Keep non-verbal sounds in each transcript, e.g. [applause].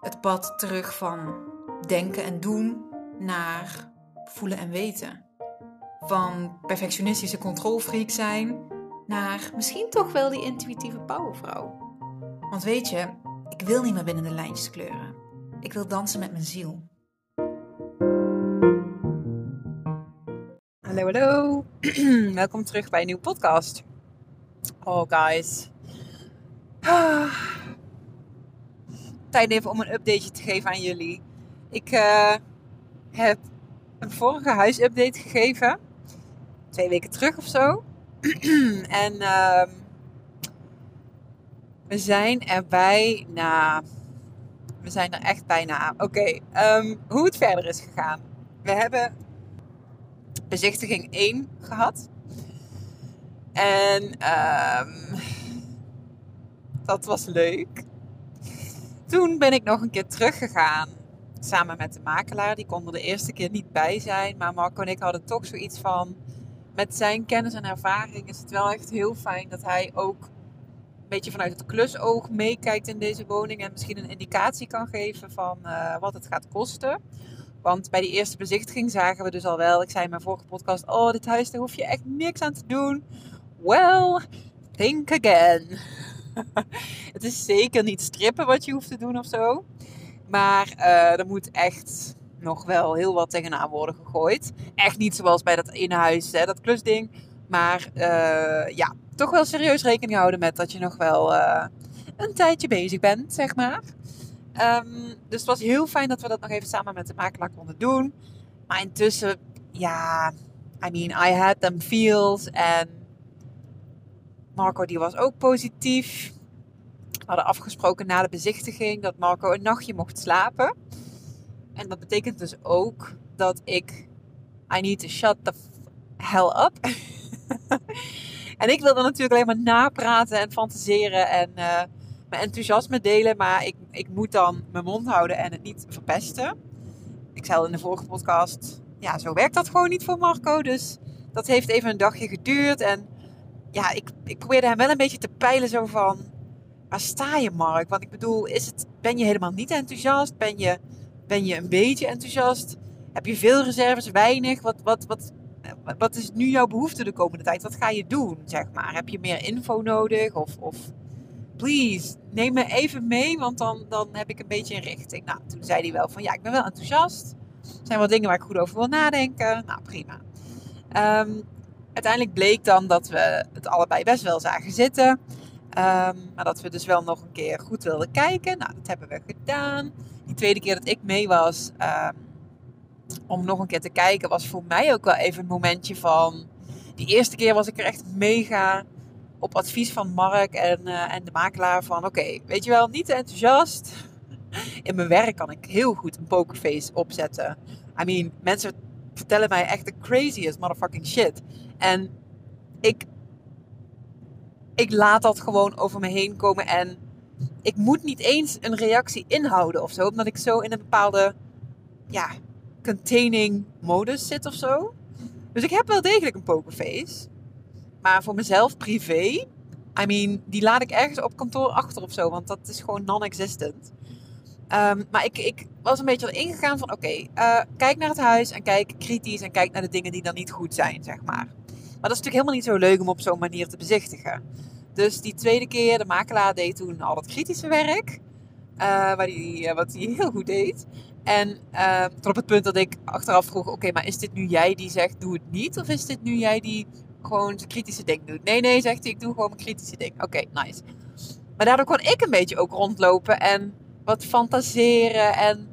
Het pad terug van denken en doen naar voelen en weten. Van perfectionistische controlfreak zijn naar misschien toch wel die intuïtieve powervrouw. Want weet je, ik wil niet meer binnen de lijntjes kleuren. Ik wil dansen met mijn ziel. Hallo, hallo. [clears throat] Welkom terug bij een nieuwe podcast. Oh, guys. Ah. Tijd even om een updateje te geven aan jullie. Ik uh, heb een vorige huisupdate gegeven. Twee weken terug of zo. [clears throat] en uh, we zijn er bijna. We zijn er echt bijna. Oké, um, hoe het verder is gegaan. We hebben bezichtiging 1 gehad. En um, dat was leuk. Toen ben ik nog een keer teruggegaan. Samen met de makelaar. Die kon er de eerste keer niet bij zijn. Maar Marco en ik hadden toch zoiets van. Met zijn kennis en ervaring is het wel echt heel fijn dat hij ook een beetje vanuit het klusoog meekijkt in deze woning. En misschien een indicatie kan geven van uh, wat het gaat kosten. Want bij die eerste bezichtiging zagen we dus al wel, ik zei in mijn vorige podcast, oh dit huis daar hoef je echt niks aan te doen. Well, think again. [laughs] het is zeker niet strippen wat je hoeft te doen of zo. Maar uh, er moet echt nog wel heel wat tegenaan worden gegooid. Echt niet zoals bij dat inhuis, hè, dat klusding. Maar uh, ja, toch wel serieus rekening houden met dat je nog wel uh, een tijdje bezig bent, zeg maar. Um, dus het was heel fijn dat we dat nog even samen met de makelaar konden doen. Maar intussen, ja, I mean, I had them feels. En Marco die was ook positief. We hadden afgesproken na de bezichtiging dat Marco een nachtje mocht slapen. En dat betekent dus ook dat ik, I need to shut the hell up. [laughs] en ik wilde natuurlijk alleen maar napraten en fantaseren en... Uh, mijn enthousiasme delen, maar ik, ik moet dan mijn mond houden en het niet verpesten. Ik zei al in de vorige podcast, ja, zo werkt dat gewoon niet voor Marco. Dus dat heeft even een dagje geduurd. En ja, ik, ik probeerde hem wel een beetje te peilen zo van, waar sta je Mark? Want ik bedoel, is het, ben je helemaal niet enthousiast? Ben je, ben je een beetje enthousiast? Heb je veel reserves, weinig? Wat, wat, wat, wat is nu jouw behoefte de komende tijd? Wat ga je doen, zeg maar? Heb je meer info nodig? Of, of please, neem me even mee, want dan, dan heb ik een beetje een richting. Nou, toen zei hij wel van, ja, ik ben wel enthousiast. Er zijn wel dingen waar ik goed over wil nadenken. Nou, prima. Um, uiteindelijk bleek dan dat we het allebei best wel zagen zitten. Um, maar dat we dus wel nog een keer goed wilden kijken. Nou, dat hebben we gedaan. Die tweede keer dat ik mee was, um, om nog een keer te kijken, was voor mij ook wel even een momentje van... Die eerste keer was ik er echt mega op advies van Mark en, uh, en de makelaar van... Oké, weet je wel, niet te enthousiast. In mijn werk kan ik heel goed een pokerface opzetten. I mean, mensen vertellen mij echt de craziest motherfucking shit. En ik, ik laat dat gewoon over me heen komen. En ik moet niet eens een reactie inhouden of zo. Omdat ik zo in een bepaalde, ja, containing modus zit of zo. Dus ik heb wel degelijk een pokerface. Maar voor mezelf privé, I mean, die laat ik ergens op kantoor achter of zo. Want dat is gewoon non-existent. Um, maar ik, ik was een beetje ingegaan van: oké, uh, kijk naar het huis en kijk kritisch en kijk naar de dingen die dan niet goed zijn, zeg maar. Maar dat is natuurlijk helemaal niet zo leuk om op zo'n manier te bezichtigen. Dus die tweede keer, de makelaar deed toen al dat kritische werk. Uh, waar die, uh, wat hij [laughs] heel goed deed. En uh, tot op het punt dat ik achteraf vroeg: oké, maar is dit nu jij die zegt doe het niet? Of is dit nu jij die gewoon zijn kritische ding doet. Nee, nee, zegt hij, ik doe gewoon mijn kritische ding. Oké, nice. Maar daardoor kon ik een beetje ook rondlopen en wat fantaseren. En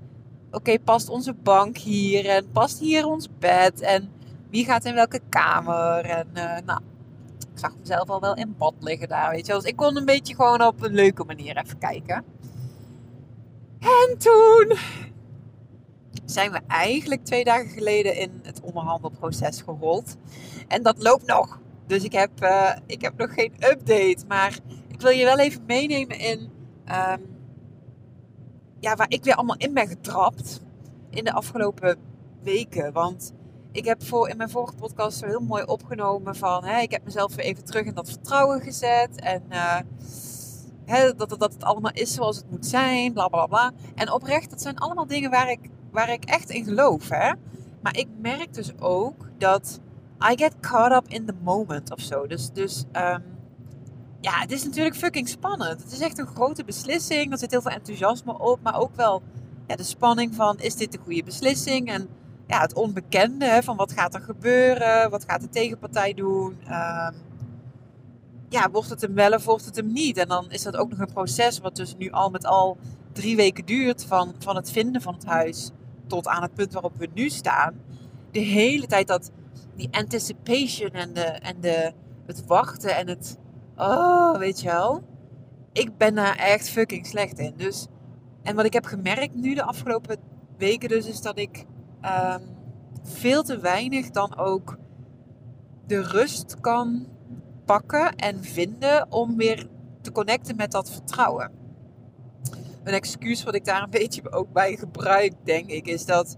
oké, past onze bank hier? En past hier ons bed? En wie gaat in welke kamer? En uh, nou, ik zag mezelf al wel in bad liggen daar, weet je wel. Dus ik kon een beetje gewoon op een leuke manier even kijken. En toen zijn we eigenlijk twee dagen geleden in het onderhandelproces gerold. En dat loopt nog. Dus ik heb, uh, ik heb nog geen update. Maar ik wil je wel even meenemen in um, ja, waar ik weer allemaal in ben getrapt in de afgelopen weken. Want ik heb voor, in mijn vorige podcast zo heel mooi opgenomen van... Hè, ik heb mezelf weer even terug in dat vertrouwen gezet. En uh, hè, dat, dat, dat het allemaal is zoals het moet zijn. Bla bla bla. En oprecht, dat zijn allemaal dingen waar ik, waar ik echt in geloof. Hè? Maar ik merk dus ook dat I get caught up in the moment of zo. Dus, dus um, ja, het is natuurlijk fucking spannend. Het is echt een grote beslissing. Er zit heel veel enthousiasme op, maar ook wel ja, de spanning van is dit de goede beslissing? En ja, het onbekende hè, van wat gaat er gebeuren? Wat gaat de tegenpartij doen? Um, ja, wordt het hem wel of wordt het hem niet? En dan is dat ook nog een proces wat dus nu al met al drie weken duurt van, van het vinden van het huis tot aan het punt waarop we nu staan. De hele tijd dat die anticipation en, de, en de, het wachten en het oh, weet je wel. Ik ben daar echt fucking slecht in. Dus, en wat ik heb gemerkt nu de afgelopen weken dus, is dat ik um, veel te weinig dan ook de rust kan pakken en vinden om weer te connecten met dat vertrouwen. Een excuus wat ik daar een [laughs] beetje ook bij gebruik, denk ik, is dat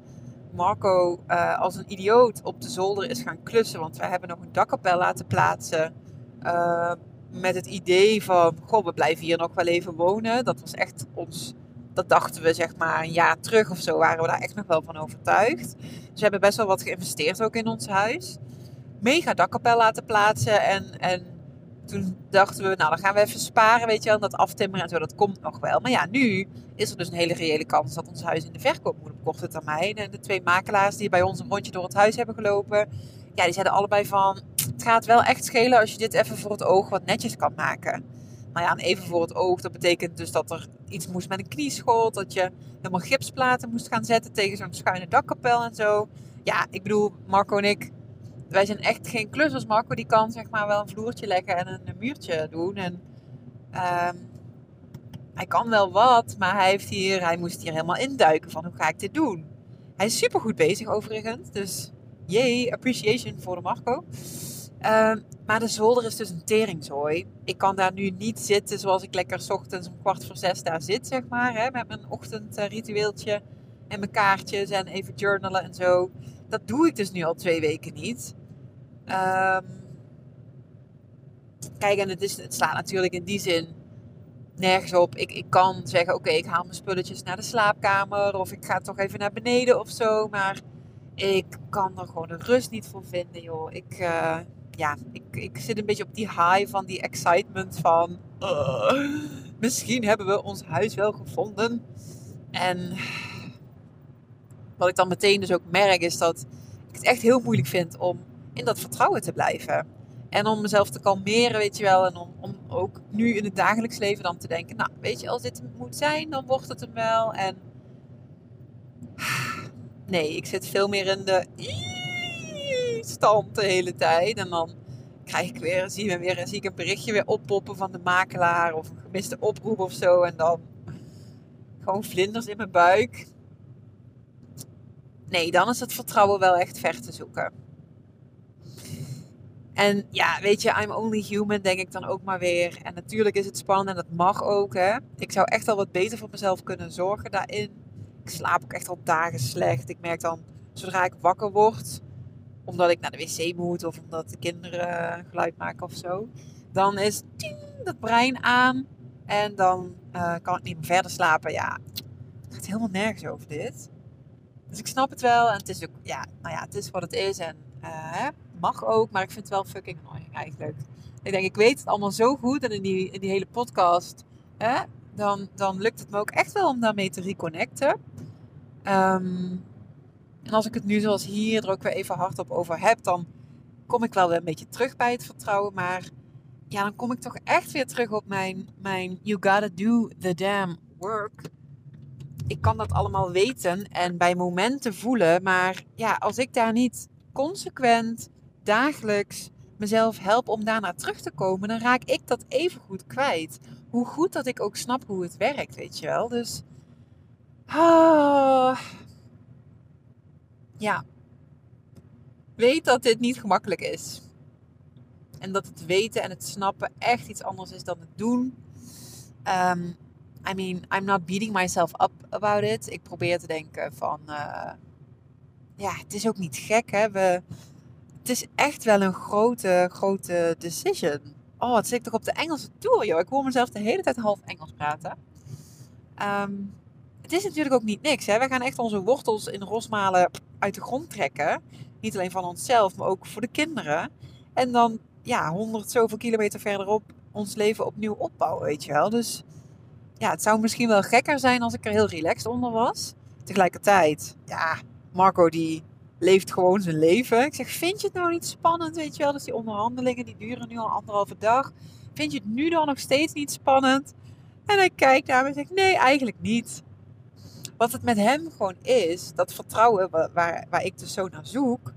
Marco uh, als een idioot op de zolder is gaan klussen. Want we hebben nog een dakkapel laten plaatsen. Uh, met het idee van, goh, we blijven hier nog wel even wonen. Dat was echt ons, dat dachten we zeg maar een jaar terug of zo, waren we daar echt nog wel van overtuigd. Dus we hebben best wel wat geïnvesteerd ook in ons huis. Mega dakkapel laten plaatsen en, en toen dachten we, nou dan gaan we even sparen, weet je wel, dat aftimmeren en zo, dat komt nog wel. Maar ja, nu is er dus een hele reële kans dat ons huis in de verkoop moet op korte termijn. En de twee makelaars die bij ons een rondje door het huis hebben gelopen, ja, die zeiden allebei van, het gaat wel echt schelen als je dit even voor het oog wat netjes kan maken. Nou ja, en even voor het oog, dat betekent dus dat er iets moest met een knieschot. Dat je helemaal gipsplaten moest gaan zetten tegen zo'n schuine dakkapel en zo. Ja, ik bedoel, Marco en ik, wij zijn echt geen klussers. Marco die kan zeg maar wel een vloertje leggen en een, muurtje doen. En um, hij kan wel wat, maar hij, heeft hier, hij moest hier helemaal induiken van hoe ga ik dit doen. Hij is super goed bezig overigens, dus yay, appreciation voor Marco. Ehm, maar de zolder is dus een teringzooi. Ik kan daar nu niet zitten zoals ik lekker ochtends om kwart voor zes daar zit, zeg maar. Hè, met mijn ochtendritueeltje en mijn kaartjes en even journalen en zo. Dat doe ik dus nu al twee weken niet. Um, kijk, en het, is, het slaat natuurlijk in die zin nergens op. Ik, ik kan zeggen, oké, ik haal mijn spulletjes naar de slaapkamer. Of ik ga toch even naar beneden of zo. Maar ik kan er gewoon de rust niet voor vinden, joh. Ik... Uh, ja, ik, ik zit een beetje op die high van die excitement van... Misschien hebben we ons huis wel gevonden. En wat ik dan meteen dus ook merk is dat ik het echt heel moeilijk vind om in dat vertrouwen te blijven. En om mezelf te kalmeren, weet je wel. En om, om ook nu in het dagelijks leven dan te denken... Nou, weet je, als dit moet zijn, dan wordt het hem wel. En... [sighs] Nee, ik zit veel meer in de stand de hele tijd. En dan krijg ik weer, zie, we weer, zie ik een berichtje weer oppoppen van de makelaar of een gemiste oproep of zo. En dan gewoon vlinders in mijn buik. Nee, dan is het vertrouwen wel echt ver te zoeken. En ja, weet je, I'm only human, denk ik dan ook maar weer. En natuurlijk is het spannend en dat mag ook. Hè. Ik zou echt al wat beter voor mezelf kunnen zorgen daarin. Ik slaap ook echt al dagen slecht. Ik merk dan, zodra ik wakker word, omdat ik naar de wc moet of omdat de kinderen geluid maken of zo. Dan is ting, dat brein aan en dan uh, kan ik niet meer verder slapen. Ja, het gaat helemaal nergens over dit. Dus ik snap het wel en het is ook, ja, nou ja, het is wat het is en uh, mag ook, maar ik vind het wel fucking annoying eigenlijk. Ik denk, ik weet het allemaal zo goed en in die, in die hele podcast, hè, dan, dan lukt het me ook echt wel om daarmee te reconnecten. Um, en als ik het nu zoals hier er ook weer even hardop over heb, dan kom ik wel weer een beetje terug bij het vertrouwen. Maar ja, dan kom ik toch echt weer terug op mijn, mijn you gotta do the damn work. Ik kan dat allemaal weten en bij momenten voelen. Maar ja, als ik daar niet consequent, dagelijks mezelf help om daarna terug te komen, dan raak ik dat even goed kwijt. Hoe goed dat ik ook snap hoe het werkt, weet je wel. Dus Ah. Ja. Weet dat dit niet gemakkelijk is. En dat het weten en het snappen echt iets anders is dan het doen. Um, I mean, I'm not beating myself up about it. Ik probeer te denken van... Uh, ja, het is ook niet gek, hè. We, het is echt wel een grote, grote decision. Oh, het zit toch op de Engelse tour, joh. Ik hoor mezelf de hele tijd half Engels praten. Um, het is natuurlijk ook niet niks, hè. We gaan echt onze wortels in Rosmalen uit de grond trekken. Niet alleen van onszelf, maar ook voor de kinderen. En dan, ja, honderd zoveel kilometer verderop ons leven opnieuw opbouwen, weet je wel. Dus ja, het zou misschien wel gekker zijn als ik er heel relaxed onder was. Tegelijkertijd, ja, Marco die leeft gewoon zijn leven. Ik zeg, vind je het nou niet spannend, weet je wel? Dus die onderhandelingen, die duren nu al anderhalve dag. Vind je het nu dan nog steeds niet spannend? En hij kijkt naar me en zegt, nee, eigenlijk niet. Wat het met hem gewoon is, dat vertrouwen waar, waar ik dus zo naar zoek.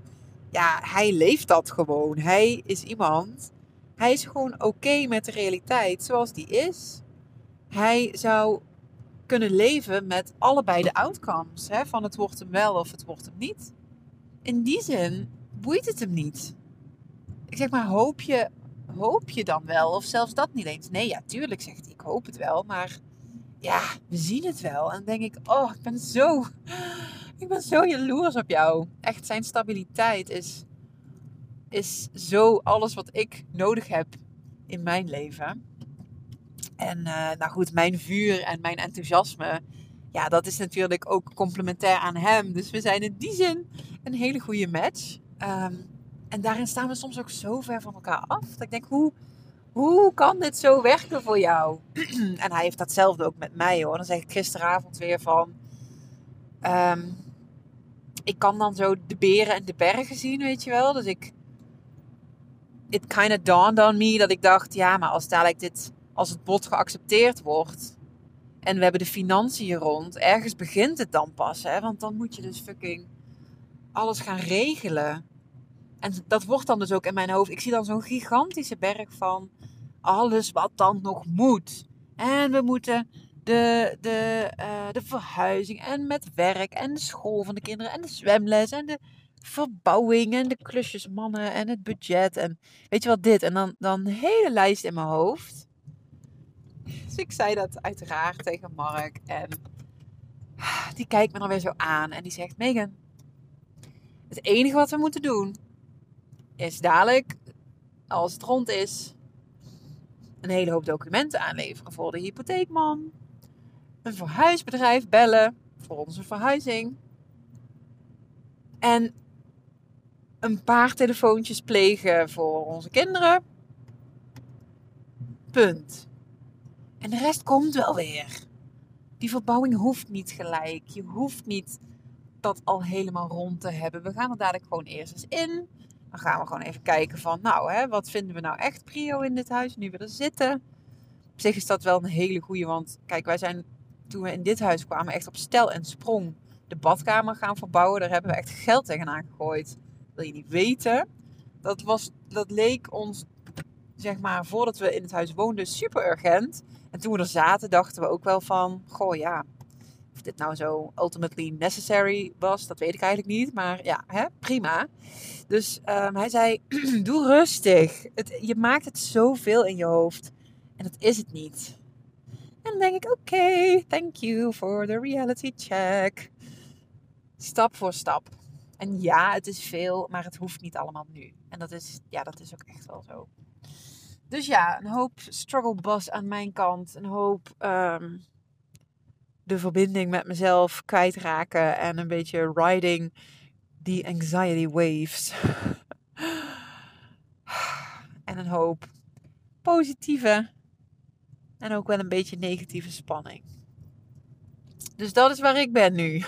Ja, hij leeft dat gewoon. Hij is iemand, hij is gewoon oké met de realiteit zoals die is. Hij zou kunnen leven met allebei de outcomes. Hè, van het wordt hem wel of het wordt hem niet in die zin boeit het hem niet. Ik zeg maar, hoop je, hoop je dan wel? Of zelfs dat niet eens. Nee, ja, tuurlijk zegt hij, ik hoop het wel. Maar ja, we zien het wel. En denk ik, oh, ik ben zo, ik ben zo jaloers op jou. Echt, zijn stabiliteit is, is zo alles wat ik nodig heb in mijn leven. En uh, nou goed, mijn vuur en mijn enthousiasme ja, dat is natuurlijk ook complementair aan hem. Dus we zijn in die zin een hele goede match. Ehm, en daarin staan we soms ook zo ver van elkaar af. Dat ik denk, hoe, hoe kan dit zo werken voor jou? [clears throat] en hij heeft datzelfde ook met mij hoor. Dan zeg ik gisteravond weer van... Ehm, ik kan dan zo de beren en de bergen zien, weet je wel. Dus ik... It kind of dawned on me dat ik dacht... Ja, maar als dadelijk dit... Als het bod geaccepteerd wordt en we hebben de financiën rond. Ergens begint het dan pas, hè? Want dan moet je dus fucking alles gaan regelen. En dat wordt dan dus ook in mijn hoofd. Ik zie dan zo'n gigantische berg van alles wat dan nog moet. En we moeten de, de, uh, de verhuizing en met werk en de school van de kinderen en de zwemles en de verbouwing en de klusjesmannen en het budget en weet je wat dit. En dan, dan een hele lijst in mijn hoofd. Dus ik zei dat uiteraard tegen Mark. En die kijkt me dan weer zo aan en die zegt: Megan, het enige wat we moeten doen is dadelijk, als het rond is, een hele hoop documenten aanleveren voor de hypotheekman. Een verhuisbedrijf bellen voor onze verhuizing. En een paar telefoontjes plegen voor onze kinderen. Punt. En de rest komt wel weer. Die verbouwing hoeft niet gelijk. Je hoeft niet dat al helemaal rond te hebben. We gaan er dadelijk gewoon eerst eens in. Dan gaan we gewoon even kijken van, nou, hè, wat vinden we nou echt prio in dit huis, nu we er zitten. Op zich is dat wel een hele goede, want kijk, wij zijn toen we in dit huis kwamen echt op stel en sprong de badkamer gaan verbouwen. Daar hebben we echt geld tegenaan gegooid. Wil je niet weten. Dat, was, dat leek ons, zeg maar, voordat we in het huis woonden, super urgent. En toen we er zaten, dachten we ook wel van, goh ja, of dit nou zo ultimately necessary was, dat weet ik eigenlijk niet. Maar ja, hè, prima. Dus um, hij zei, [clears throat] doe rustig. Je maakt het zoveel in je hoofd. En dat is het niet. En dan denk ik, oké, thank you for the reality check. Stap voor stap. En ja, het is veel, maar het hoeft niet allemaal nu. En dat is, ja, dat is ook echt wel zo. Dus ja, een hoop struggle bus aan mijn kant. Een hoop um, de verbinding met mezelf kwijtraken. En een beetje riding die anxiety waves. [sighs] en een hoop positieve en ook wel een beetje negatieve spanning. Dus dat is waar ik ben nu. [laughs]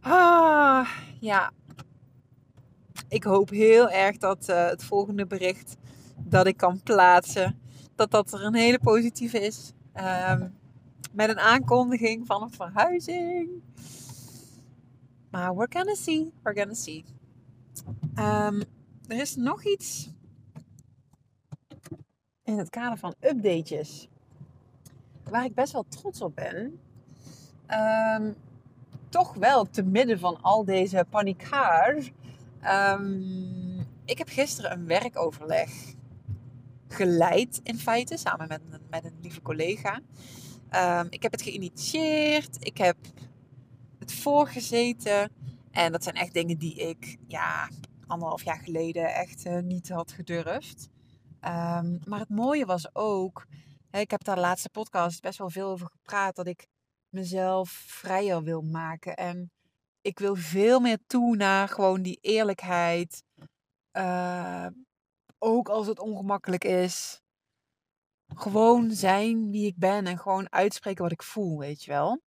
ah, ja, ik hoop heel erg dat uh, het volgende bericht dat ik kan plaatsen, dat dat er een hele positieve is. Um, met een aankondiging van een verhuizing. Maar we're gonna see, we're gonna see. Um, er is nog iets in het kader van updates waar ik best wel trots op ben. ehm, toch wel te midden van al deze paniekaar. Um, ik heb gisteren een werkoverleg geleid in feite, samen met, met een lieve collega. Um, ik heb het geïnitieerd, ik heb het voorgezeten. En dat zijn echt dingen die ik ja, anderhalf jaar geleden echt uh, niet had gedurfd. Um, maar het mooie was ook, hè, ik heb daar de laatste podcast best wel veel over gepraat, dat ik mezelf vrijer wil maken. En ik wil veel meer toe naar gewoon die eerlijkheid. Uh, ook als het ongemakkelijk is. Gewoon zijn wie ik ben en gewoon uitspreken wat ik voel, weet je wel.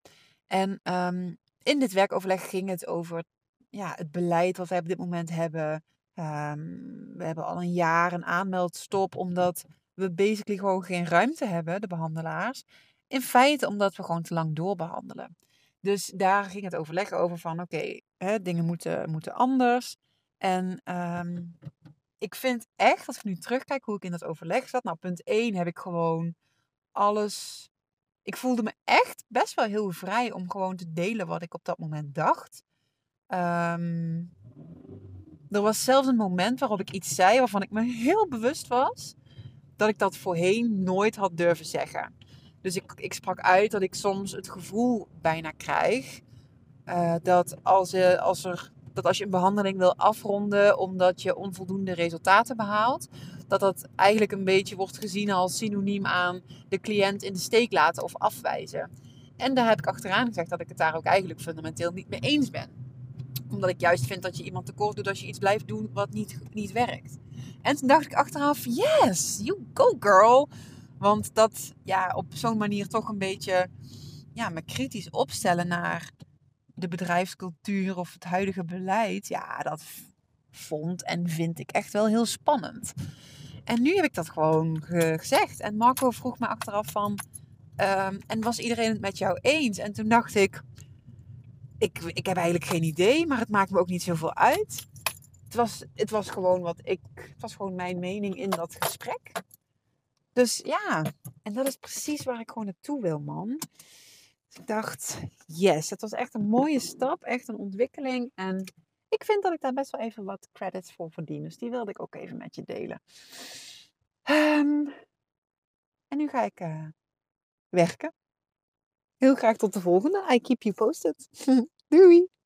En um, in dit werkoverleg ging het over ja, het beleid wat wij op dit moment hebben. Um, we hebben al een jaar een aanmeldstop, omdat we basically gewoon geen ruimte hebben, de behandelaars. In feite omdat we gewoon te lang doorbehandelen. Dus daar ging het overleg over van oké, dingen moeten, moeten anders. En um, ik vind echt, als ik nu terugkijk hoe ik in dat overleg zat. Nou, punt 1 heb ik gewoon alles. Ik voelde me echt best wel heel vrij om gewoon te delen wat ik op dat moment dacht. Um, er was zelfs een moment waarop ik iets zei waarvan ik me heel bewust was dat ik dat voorheen nooit had durven zeggen. Dus ik, ik sprak uit dat ik soms het gevoel bijna krijg uh, dat als, uh, als er dat als je een behandeling wil afronden omdat je onvoldoende resultaten behaalt, dat dat eigenlijk een beetje wordt gezien als synoniem aan de cliënt in de steek laten of afwijzen. En daar heb ik achteraan gezegd dat ik het daar ook eigenlijk fundamenteel niet mee eens ben. Omdat ik juist vind dat je iemand tekort doet als je iets blijft doen wat niet, niet werkt. En toen dacht ik achteraf, yes, you go girl. Want dat ja, op zo'n manier toch een beetje ja, me kritisch opstellen naar de bedrijfscultuur of het huidige beleid, ja, dat vond en vind ik echt wel heel spannend. En nu heb ik dat gewoon gezegd. En Marco vroeg me achteraf van, um, en was iedereen het met jou eens? En toen dacht ik, ik, ik heb eigenlijk geen idee, maar het maakt me ook niet zoveel uit. Het was, het was gewoon wat ik, het was gewoon mijn mening in dat gesprek. Dus ja, en dat is precies waar ik gewoon naartoe wil, man ik dacht, yes, het was echt een mooie stap, echt een ontwikkeling. En ik vind dat ik daar best wel even wat credits voor verdien. Dus die wilde ik ook even met je delen. Um, en nu ga ik uh, werken. Heel graag tot de volgende. I keep you posted. [laughs] Doei!